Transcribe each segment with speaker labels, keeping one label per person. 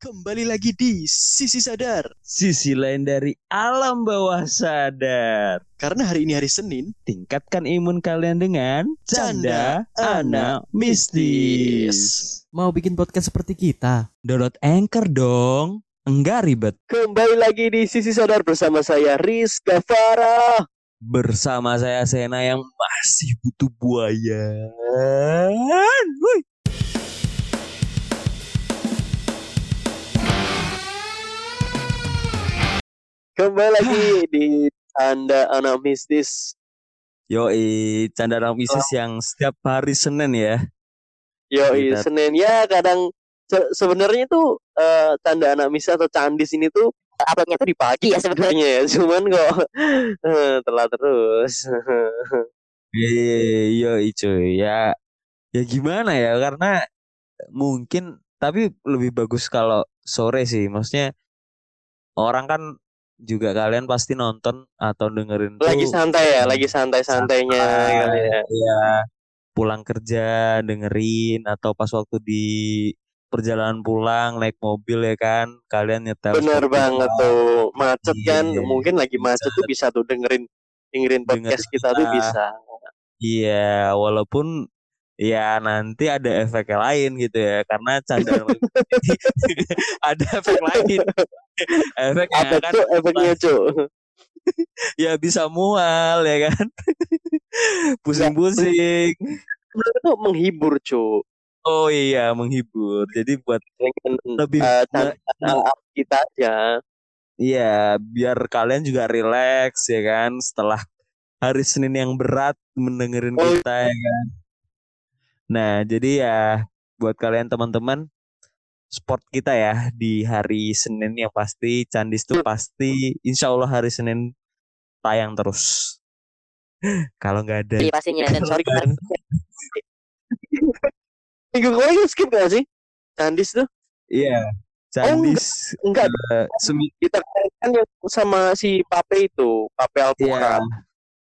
Speaker 1: Kembali lagi di Sisi Sadar.
Speaker 2: Sisi lain dari alam bawah sadar.
Speaker 1: Karena hari ini hari Senin,
Speaker 2: Tingkatkan imun kalian dengan
Speaker 1: Canda
Speaker 2: canda anak mistis.
Speaker 3: Mau bikin podcast seperti kita?
Speaker 2: Download Anchor dong. Enggak ribet.
Speaker 1: kembali lagi di Sisi Sadar bersama saya Rizka Farah.
Speaker 2: Bersama saya Sena yang masih butuh buaya.
Speaker 1: Kembali lagi di Anda Anak Mistis.
Speaker 2: Yoi, canda anak mistis yang setiap hari Senin ya.
Speaker 1: Yoi,
Speaker 2: Kita-
Speaker 1: Senin ya kadang se- sebenarnya tuh eh, Canda Anak Mistis atau Candis ini tuh uploadnya tuh di pagi ya sebenarnya ya. Cuman kok eh, telat terus.
Speaker 2: Iya, cuy. Ya, ya gimana ya? Karena mungkin, tapi lebih bagus kalau sore sih. Maksudnya orang kan juga kalian pasti nonton atau dengerin
Speaker 1: lagi
Speaker 2: tuh.
Speaker 1: santai ya, lagi santai-santainya
Speaker 2: santai,
Speaker 1: ya.
Speaker 2: Iya, pulang kerja dengerin atau pas waktu di perjalanan pulang naik mobil ya kan, kalian nyetel
Speaker 1: Bener banget tuh. Macet kan?
Speaker 2: Iya,
Speaker 1: mungkin lagi macet tuh bisa tuh dengerin dengerin podcast
Speaker 2: Dengerin
Speaker 1: kita tuh
Speaker 2: kita.
Speaker 1: bisa.
Speaker 2: Iya, walaupun ya nanti ada efek lain gitu ya, karena canda ada efek lain. Efeknya
Speaker 1: apa
Speaker 2: kan
Speaker 1: tuh efeknya cuy
Speaker 2: ya bisa mual ya kan. Pusing-pusing.
Speaker 1: sebenarnya tuh menghibur cuy
Speaker 2: Oh iya, menghibur. Jadi buat
Speaker 1: dengan
Speaker 2: lebih me-
Speaker 1: canda kita aja
Speaker 2: Iya, biar kalian juga rileks ya kan setelah hari Senin yang berat mendengerin
Speaker 1: Oh,
Speaker 2: kita ya kan. Nah, jadi ya buat kalian teman-teman sport kita ya di hari Senin yang pasti Candis tuh pasti insya Allah hari Senin tayang terus. Kalau nggak ada
Speaker 4: Iya pastinya dan sorry
Speaker 1: minggu kemarin skip gak sih Candis tuh?
Speaker 2: Iya, Candis
Speaker 1: enggak
Speaker 2: eh, semi-
Speaker 1: kita kan yang sama si Pape itu Pape
Speaker 2: iya,
Speaker 1: Alpukat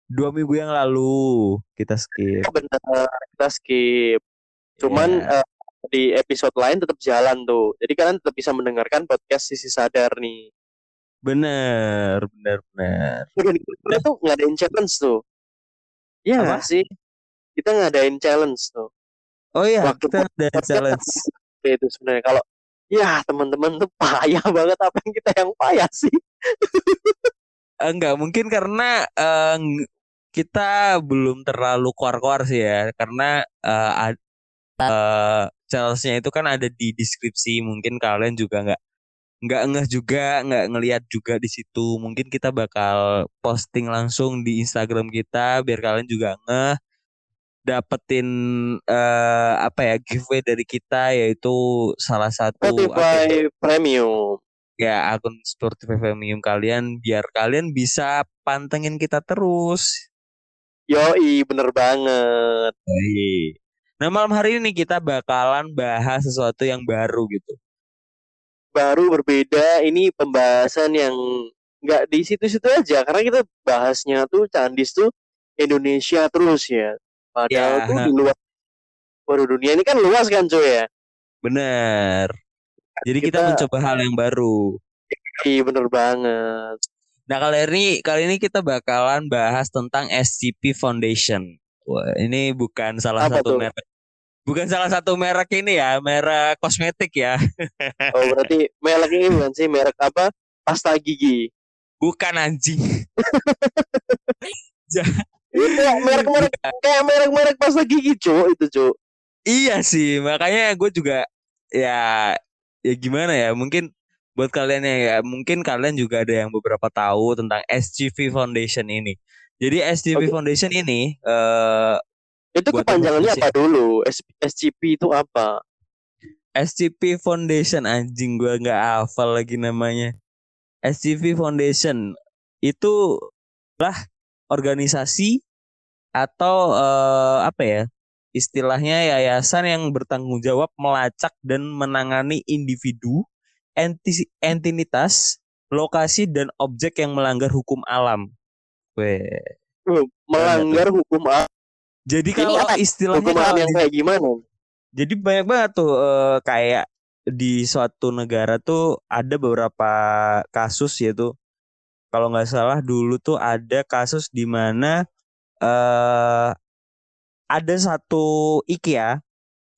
Speaker 2: dua minggu yang lalu kita skip.
Speaker 1: bener kita skip. Cuman
Speaker 2: Iya.
Speaker 1: eh, di episode lain tetap jalan tuh jadi kalian tetap bisa mendengarkan podcast sisi sadar nih
Speaker 2: bener, bener, bener.
Speaker 1: Kita tuh ngadain challenge tuh Iya
Speaker 2: Apa?
Speaker 1: nggak sih kita ngadain challenge tuh
Speaker 2: Oh iya,
Speaker 1: Waktu
Speaker 2: kita ada challenge.
Speaker 1: itu sebenarnya kalau ya teman-teman tuh payah banget apa yang kita yang payah sih
Speaker 2: Eh, Enggak, mungkin karena eh, ng- kita belum terlalu keluar-keluar sih ya. Karena eh, ad- eh, challenge-nya itu kan ada di deskripsi. Mungkin kalian juga nggak nggak ngeh juga, nggak ngelihat juga di situ. Mungkin kita bakal posting langsung di Instagram kita biar kalian juga ngeh dapetin eh, apa ya giveaway dari kita yaitu salah satu
Speaker 1: Spotify Premium
Speaker 2: ya akun Spotify Premium kalian biar kalian bisa pantengin kita terus.
Speaker 1: yoi bener banget
Speaker 2: Baik. Nah malam hari ini kita bakalan bahas sesuatu yang baru gitu.
Speaker 1: baru berbeda ini pembahasan yang nggak di situ-situ aja karena kita bahasnya tuh Candis tuh Indonesia terus ya padahal
Speaker 2: Ya,
Speaker 1: tuh di luar baru dunia ini kan luas kan cuy ya
Speaker 2: Bener. Jadi kita,
Speaker 1: Kita-
Speaker 2: mencoba hal yang baru.
Speaker 1: iya bener banget
Speaker 2: Nah kali ini kali ini kita bakalan bahas tentang SCP Foundation. Wah ini bukan salah
Speaker 1: Apa
Speaker 2: satu
Speaker 1: tuh?
Speaker 2: merek. Bukan salah satu merek ini ya, merek kosmetik ya.
Speaker 1: oh berarti merek ini bukan sih merek apa pasta gigi
Speaker 2: Bukan anjing.
Speaker 1: Iya, merek-merek kayak merek-merek pasta gigi cuy itu cuy
Speaker 2: Iya sih, makanya gue juga ya ya gimana ya, mungkin buat kalian ya mungkin kalian juga ada yang beberapa tahu tentang SCV Foundation ini. Jadi SCV
Speaker 1: Oke.
Speaker 2: Foundation ini eh
Speaker 1: itu kepanjangannya apa dulu SCP itu apa
Speaker 2: SCP Foundation anjing gue nggak hafal lagi namanya. SCV Foundation itu lah organisasi atau eh, apa ya? Istilahnya yayasan yang bertanggung jawab melacak dan menangani individu, enti- entitas, lokasi dan objek yang melanggar hukum alam. Weh.
Speaker 1: Uh, melanggar hukum alam
Speaker 2: Jadi
Speaker 1: Ini
Speaker 2: kalau
Speaker 1: apa?
Speaker 2: istilahnya
Speaker 1: hukum alam
Speaker 2: kalau
Speaker 1: yang kayak gimana
Speaker 2: jadi banyak banget tuh eh, kayak di suatu negara tuh ada beberapa kasus yaitu kalau nggak salah dulu tuh ada kasus di mana eh ada satu IKEA,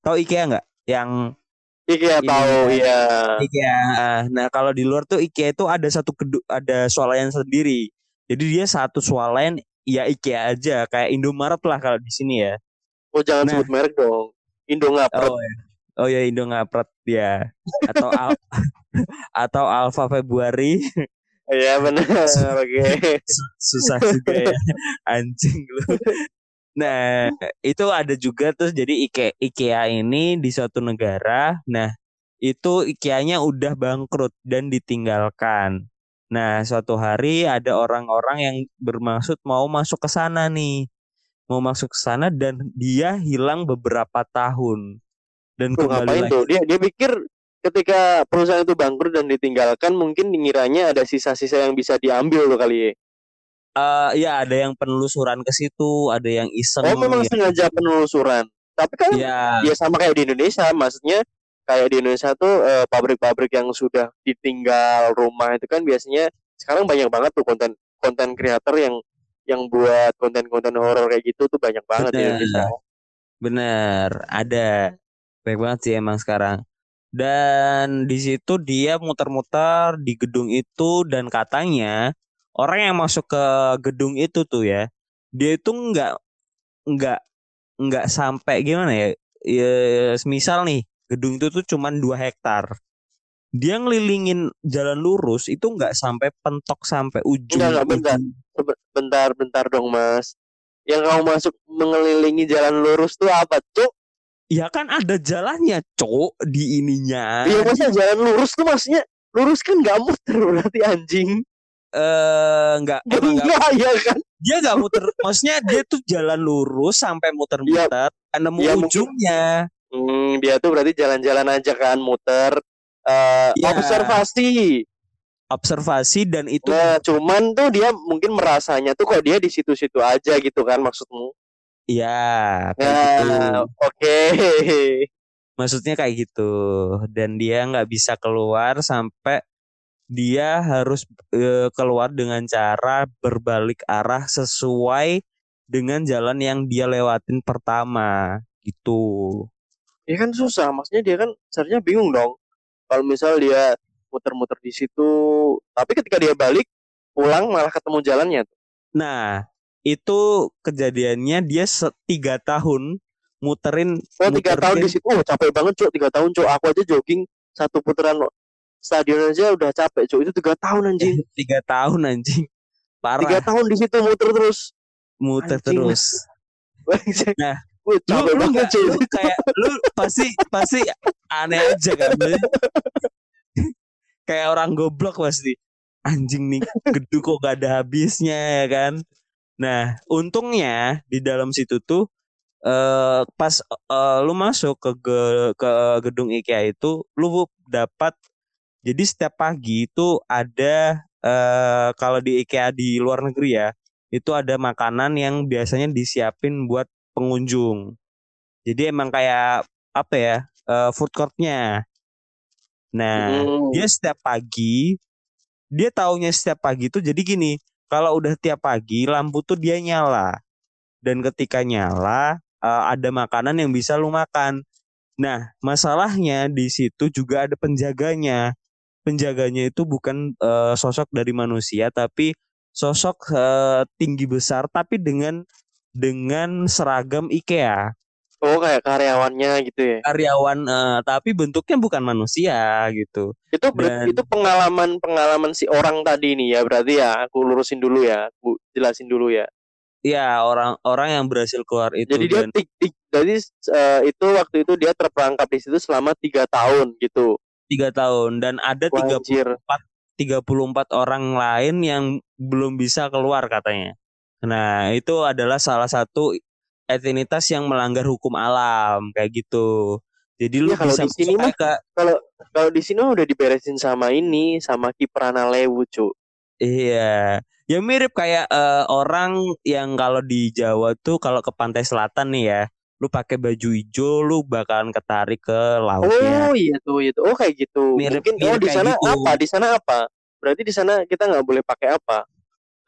Speaker 2: tahu IKEA nggak? Yang
Speaker 1: IKEA
Speaker 2: Ini
Speaker 1: tahu ya.
Speaker 2: IKEA. Nah kalau di luar tuh IKEA itu ada satu kedu ada swalayan sendiri. Jadi dia satu swalayan ya IKEA aja kayak Indomaret lah kalau di sini ya.
Speaker 1: Oh jangan
Speaker 2: Nah.
Speaker 1: sebut merek dong. Indo ngapret.
Speaker 2: Oh ya. Oh ya Indo ngapret ya. Atau Al atau Alfa Februari
Speaker 1: Iya benar. Oke.
Speaker 2: Su- susah juga ya anjing lu. Nah, itu ada juga terus jadi IKEA, IKEA ini di suatu negara. Nah, itu IKEA-nya udah bangkrut dan ditinggalkan. Nah, suatu hari ada orang-orang yang bermaksud mau masuk ke sana nih. Mau masuk ke sana dan dia hilang beberapa tahun. Dan
Speaker 1: Tuh,
Speaker 2: kembali
Speaker 1: ngapain
Speaker 2: lagi.
Speaker 1: tuh? Dia dia pikir ketika perusahaan itu bangkrut dan ditinggalkan mungkin ngiranya ada sisa-sisa yang bisa diambil tuh kali ya.
Speaker 2: Eh, ya ada yang penelusuran ke situ, ada yang iseng.
Speaker 1: Oh memang
Speaker 2: ya.
Speaker 1: sengaja penelusuran. Tapi kan
Speaker 2: Ya,
Speaker 1: ya sama kayak di Indonesia, maksudnya kayak di Indonesia tuh eh, pabrik-pabrik yang sudah ditinggal rumah itu kan biasanya sekarang banyak banget tuh konten konten kreator yang yang buat konten-konten horor kayak gitu tuh banyak banget di
Speaker 2: Bener.
Speaker 1: Indonesia.
Speaker 2: Bener, ada. Baik banget sih emang sekarang. Dan di situ dia muter-muter di gedung itu dan katanya orang yang masuk ke gedung itu tuh ya, dia itu nggak nggak nggak sampai gimana ya? Ya, misal nih gedung itu tuh cuman 2 hektar. Dia ngelilingin jalan lurus itu nggak sampai pentok sampai ujung.
Speaker 1: Enggak, enggak, bentar. Bentar, bentar dong mas. Yang kamu masuk mengelilingi jalan lurus tuh apa, Cuk?
Speaker 2: Ya kan ada jalannya, Cok, di ininya.
Speaker 1: Iya masa jalan lurus tuh maksudnya lurus kan nggak muter berarti anjing.
Speaker 2: eh nggak
Speaker 1: Enggak ya kan?
Speaker 2: dia nggak muter maksudnya dia tuh jalan lurus sampai muter-muter nemu
Speaker 1: Iya, mungkin-
Speaker 2: ujungnya
Speaker 1: Hmm, dia tuh berarti jalan-jalan aja kan muter eh
Speaker 2: Iya.
Speaker 1: observasi.
Speaker 2: observasi dan itu
Speaker 1: Nah, cuman tuh dia mungkin merasanya tuh kok dia di situ-situ aja gitu kan maksudmu.
Speaker 2: ya kayak gitu
Speaker 1: Nah, oke.
Speaker 2: maksudnya kayak gitu dan dia nggak bisa keluar sampai dia harus eh, keluar dengan cara berbalik arah sesuai dengan jalan yang dia lewatin pertama gitu
Speaker 1: Ya kan susah, maksudnya dia kan seharusnya bingung dong. Kalau misal dia muter-muter di situ, tapi ketika dia balik pulang malah ketemu jalannya.
Speaker 2: Nah, itu kejadiannya dia se- tiga tahun muterin
Speaker 1: Oh tiga tahun di
Speaker 2: muterin-
Speaker 1: situ, oh capek banget cuk tiga tahun cuk. Aku aja jogging satu putaran stadion aja udah capek cuk. Itu tiga tahun anjing.
Speaker 2: tiga tahun anjing parah
Speaker 1: Tiga tahun di situ muter terus.
Speaker 2: muter
Speaker 1: anjing.
Speaker 2: terus Nah,
Speaker 1: Wih,
Speaker 2: lu
Speaker 1: capek
Speaker 2: lu
Speaker 1: banget
Speaker 2: lu kayak lu pasti pasti aneh aja kan kayak orang goblok pasti. Anjing nih gedung kok gak ada habisnya ya kan? Nah untungnya di dalam situ tuh eh pas eh, lu masuk ke ge- ke gedung IKEA itu lu dapat jadi setiap pagi itu ada eh kalau di IKEA di luar negeri ya itu ada makanan yang biasanya disiapin buat pengunjung. Jadi emang kayak apa ya eh, food courtnya. Nah
Speaker 1: Hmm.
Speaker 2: dia setiap pagi dia taunya setiap pagi itu jadi gini kalau udah tiap pagi lampu tuh dia nyala dan ketika nyala eh, ada makanan yang bisa lu makan. Nah masalahnya di situ juga ada penjaganya. Penjaganya itu bukan eh, sosok dari manusia tapi sosok eh, tinggi besar tapi dengan dengan seragam IKEA
Speaker 1: Oh kayak karyawannya gitu ya.
Speaker 2: karyawan eh, tapi bentuknya bukan manusia gitu.
Speaker 1: Itu ber-
Speaker 2: Dan-
Speaker 1: itu pengalaman pengalaman si orang tadi nih ya berarti ya. Aku lurusin dulu ya. Aku jelasin dulu ya.
Speaker 2: Ya orang-orang yang berhasil keluar itu
Speaker 1: Jadi dia
Speaker 2: dan
Speaker 1: tik, tik, jadi eh, itu waktu itu dia terperangkap di situ selama tiga tahun gitu.
Speaker 2: tiga tahun dan ada
Speaker 1: Wah,
Speaker 2: tiga
Speaker 1: anjir.
Speaker 2: 34 orang lain yang belum bisa keluar katanya. Nah, itu adalah salah satu etinitas yang melanggar hukum alam kayak gitu. Jadi lu
Speaker 1: Iya, kalau
Speaker 2: bisa
Speaker 1: di sini mah-
Speaker 2: aja ke
Speaker 1: Kalau di sini udah diberesin sama ini sama Kiprana Lewu cu.
Speaker 2: iya. Ya mirip kayak eh, orang yang kalau di Jawa tuh kalau ke pantai selatan nih ya, lu pakai baju hijau lu bakalan ketarik ke lautnya
Speaker 1: Oh iya tuh itu. Oh kayak gitu.
Speaker 2: Mirip-
Speaker 1: Mungkin oh
Speaker 2: mirip
Speaker 1: di
Speaker 2: kayak
Speaker 1: sana
Speaker 2: gitu.
Speaker 1: apa? Di sana apa? Berarti di sana kita nggak boleh pakai apa?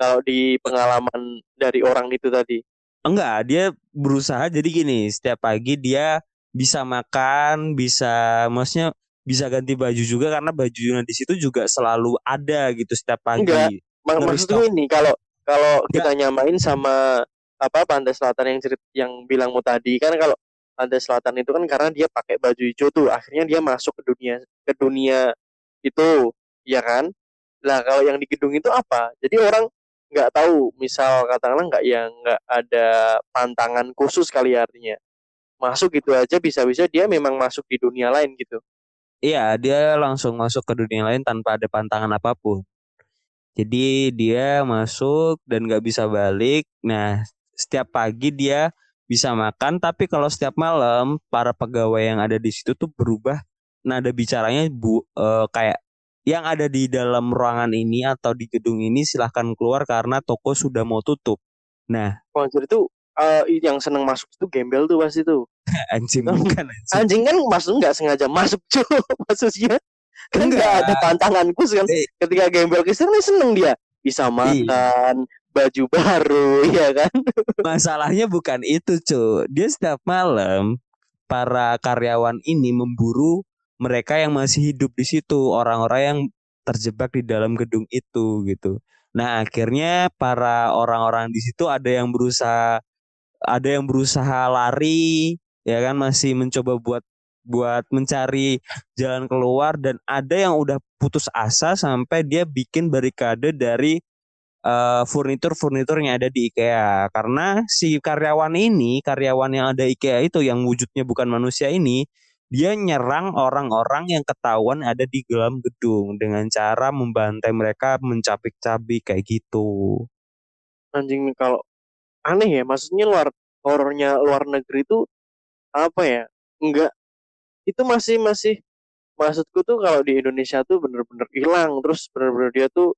Speaker 1: Kalau di pengalaman dari orang itu tadi.
Speaker 2: enggak dia berusaha jadi gini setiap pagi dia bisa makan bisa maksudnya bisa ganti baju juga karena bajunya di situ juga selalu ada gitu setiap pagi
Speaker 1: Enggak. Mak-
Speaker 2: Ngeri
Speaker 1: Maksudku ini kalau kalau kita nyamain sama apa pantai selatan yang cerit yang bilangmu tadi kan kalau pantai selatan itu kan karena dia pakai baju hijau tuh akhirnya dia masuk ke dunia ke dunia itu ya kan lah kalau yang di gedung itu apa jadi orang nggak tahu misal katakanlah nggak yang nggak ada pantangan khusus kali ya artinya masuk gitu aja bisa-bisa dia memang masuk di dunia lain gitu
Speaker 2: Iya, dia langsung masuk ke dunia lain tanpa ada pantangan apa pun. Jadi dia masuk dan nggak bisa balik. Nah, setiap pagi dia bisa makan, tapi kalau setiap malam para pegawai yang ada di situ tuh berubah nada bicaranya bu eh, kayak yang ada di dalam ruangan ini atau di gedung ini silahkan keluar karena toko sudah mau tutup. Nah,
Speaker 1: Anjir itu eh, yang seneng masuk itu gembel tuh pasti tuh
Speaker 2: anjing bukan anjing.
Speaker 1: anjing kan masuk nggak sengaja masuk cuy maksudnya kan nggak ada pantangan khusus kan
Speaker 2: Eh.
Speaker 1: ketika gembel ke sana seneng dia bisa makan baju baru ya kan
Speaker 2: Masalahnya bukan itu, Cuk. Dia setiap malam para karyawan ini memburu mereka yang masih hidup di situ, orang-orang yang terjebak di dalam gedung itu gitu. Nah, akhirnya para orang-orang di situ ada yang berusaha ada yang berusaha lari, ya kan masih mencoba buat buat mencari jalan keluar dan ada yang udah putus asa sampai dia bikin barikade dari eh, furnitur-furnitur yang ada di IKEA karena si karyawan ini karyawan yang ada IKEA itu yang wujudnya bukan manusia ini dia nyerang orang-orang yang ketahuan ada di dalam gedung dengan cara membantai mereka mencabik-cabik kayak gitu.
Speaker 1: Anjing kalau aneh ya maksudnya luar horornya luar negeri itu apa ya enggak itu masih masih maksudku tuh kalau di Indonesia tuh bener-bener hilang terus bener-bener dia tuh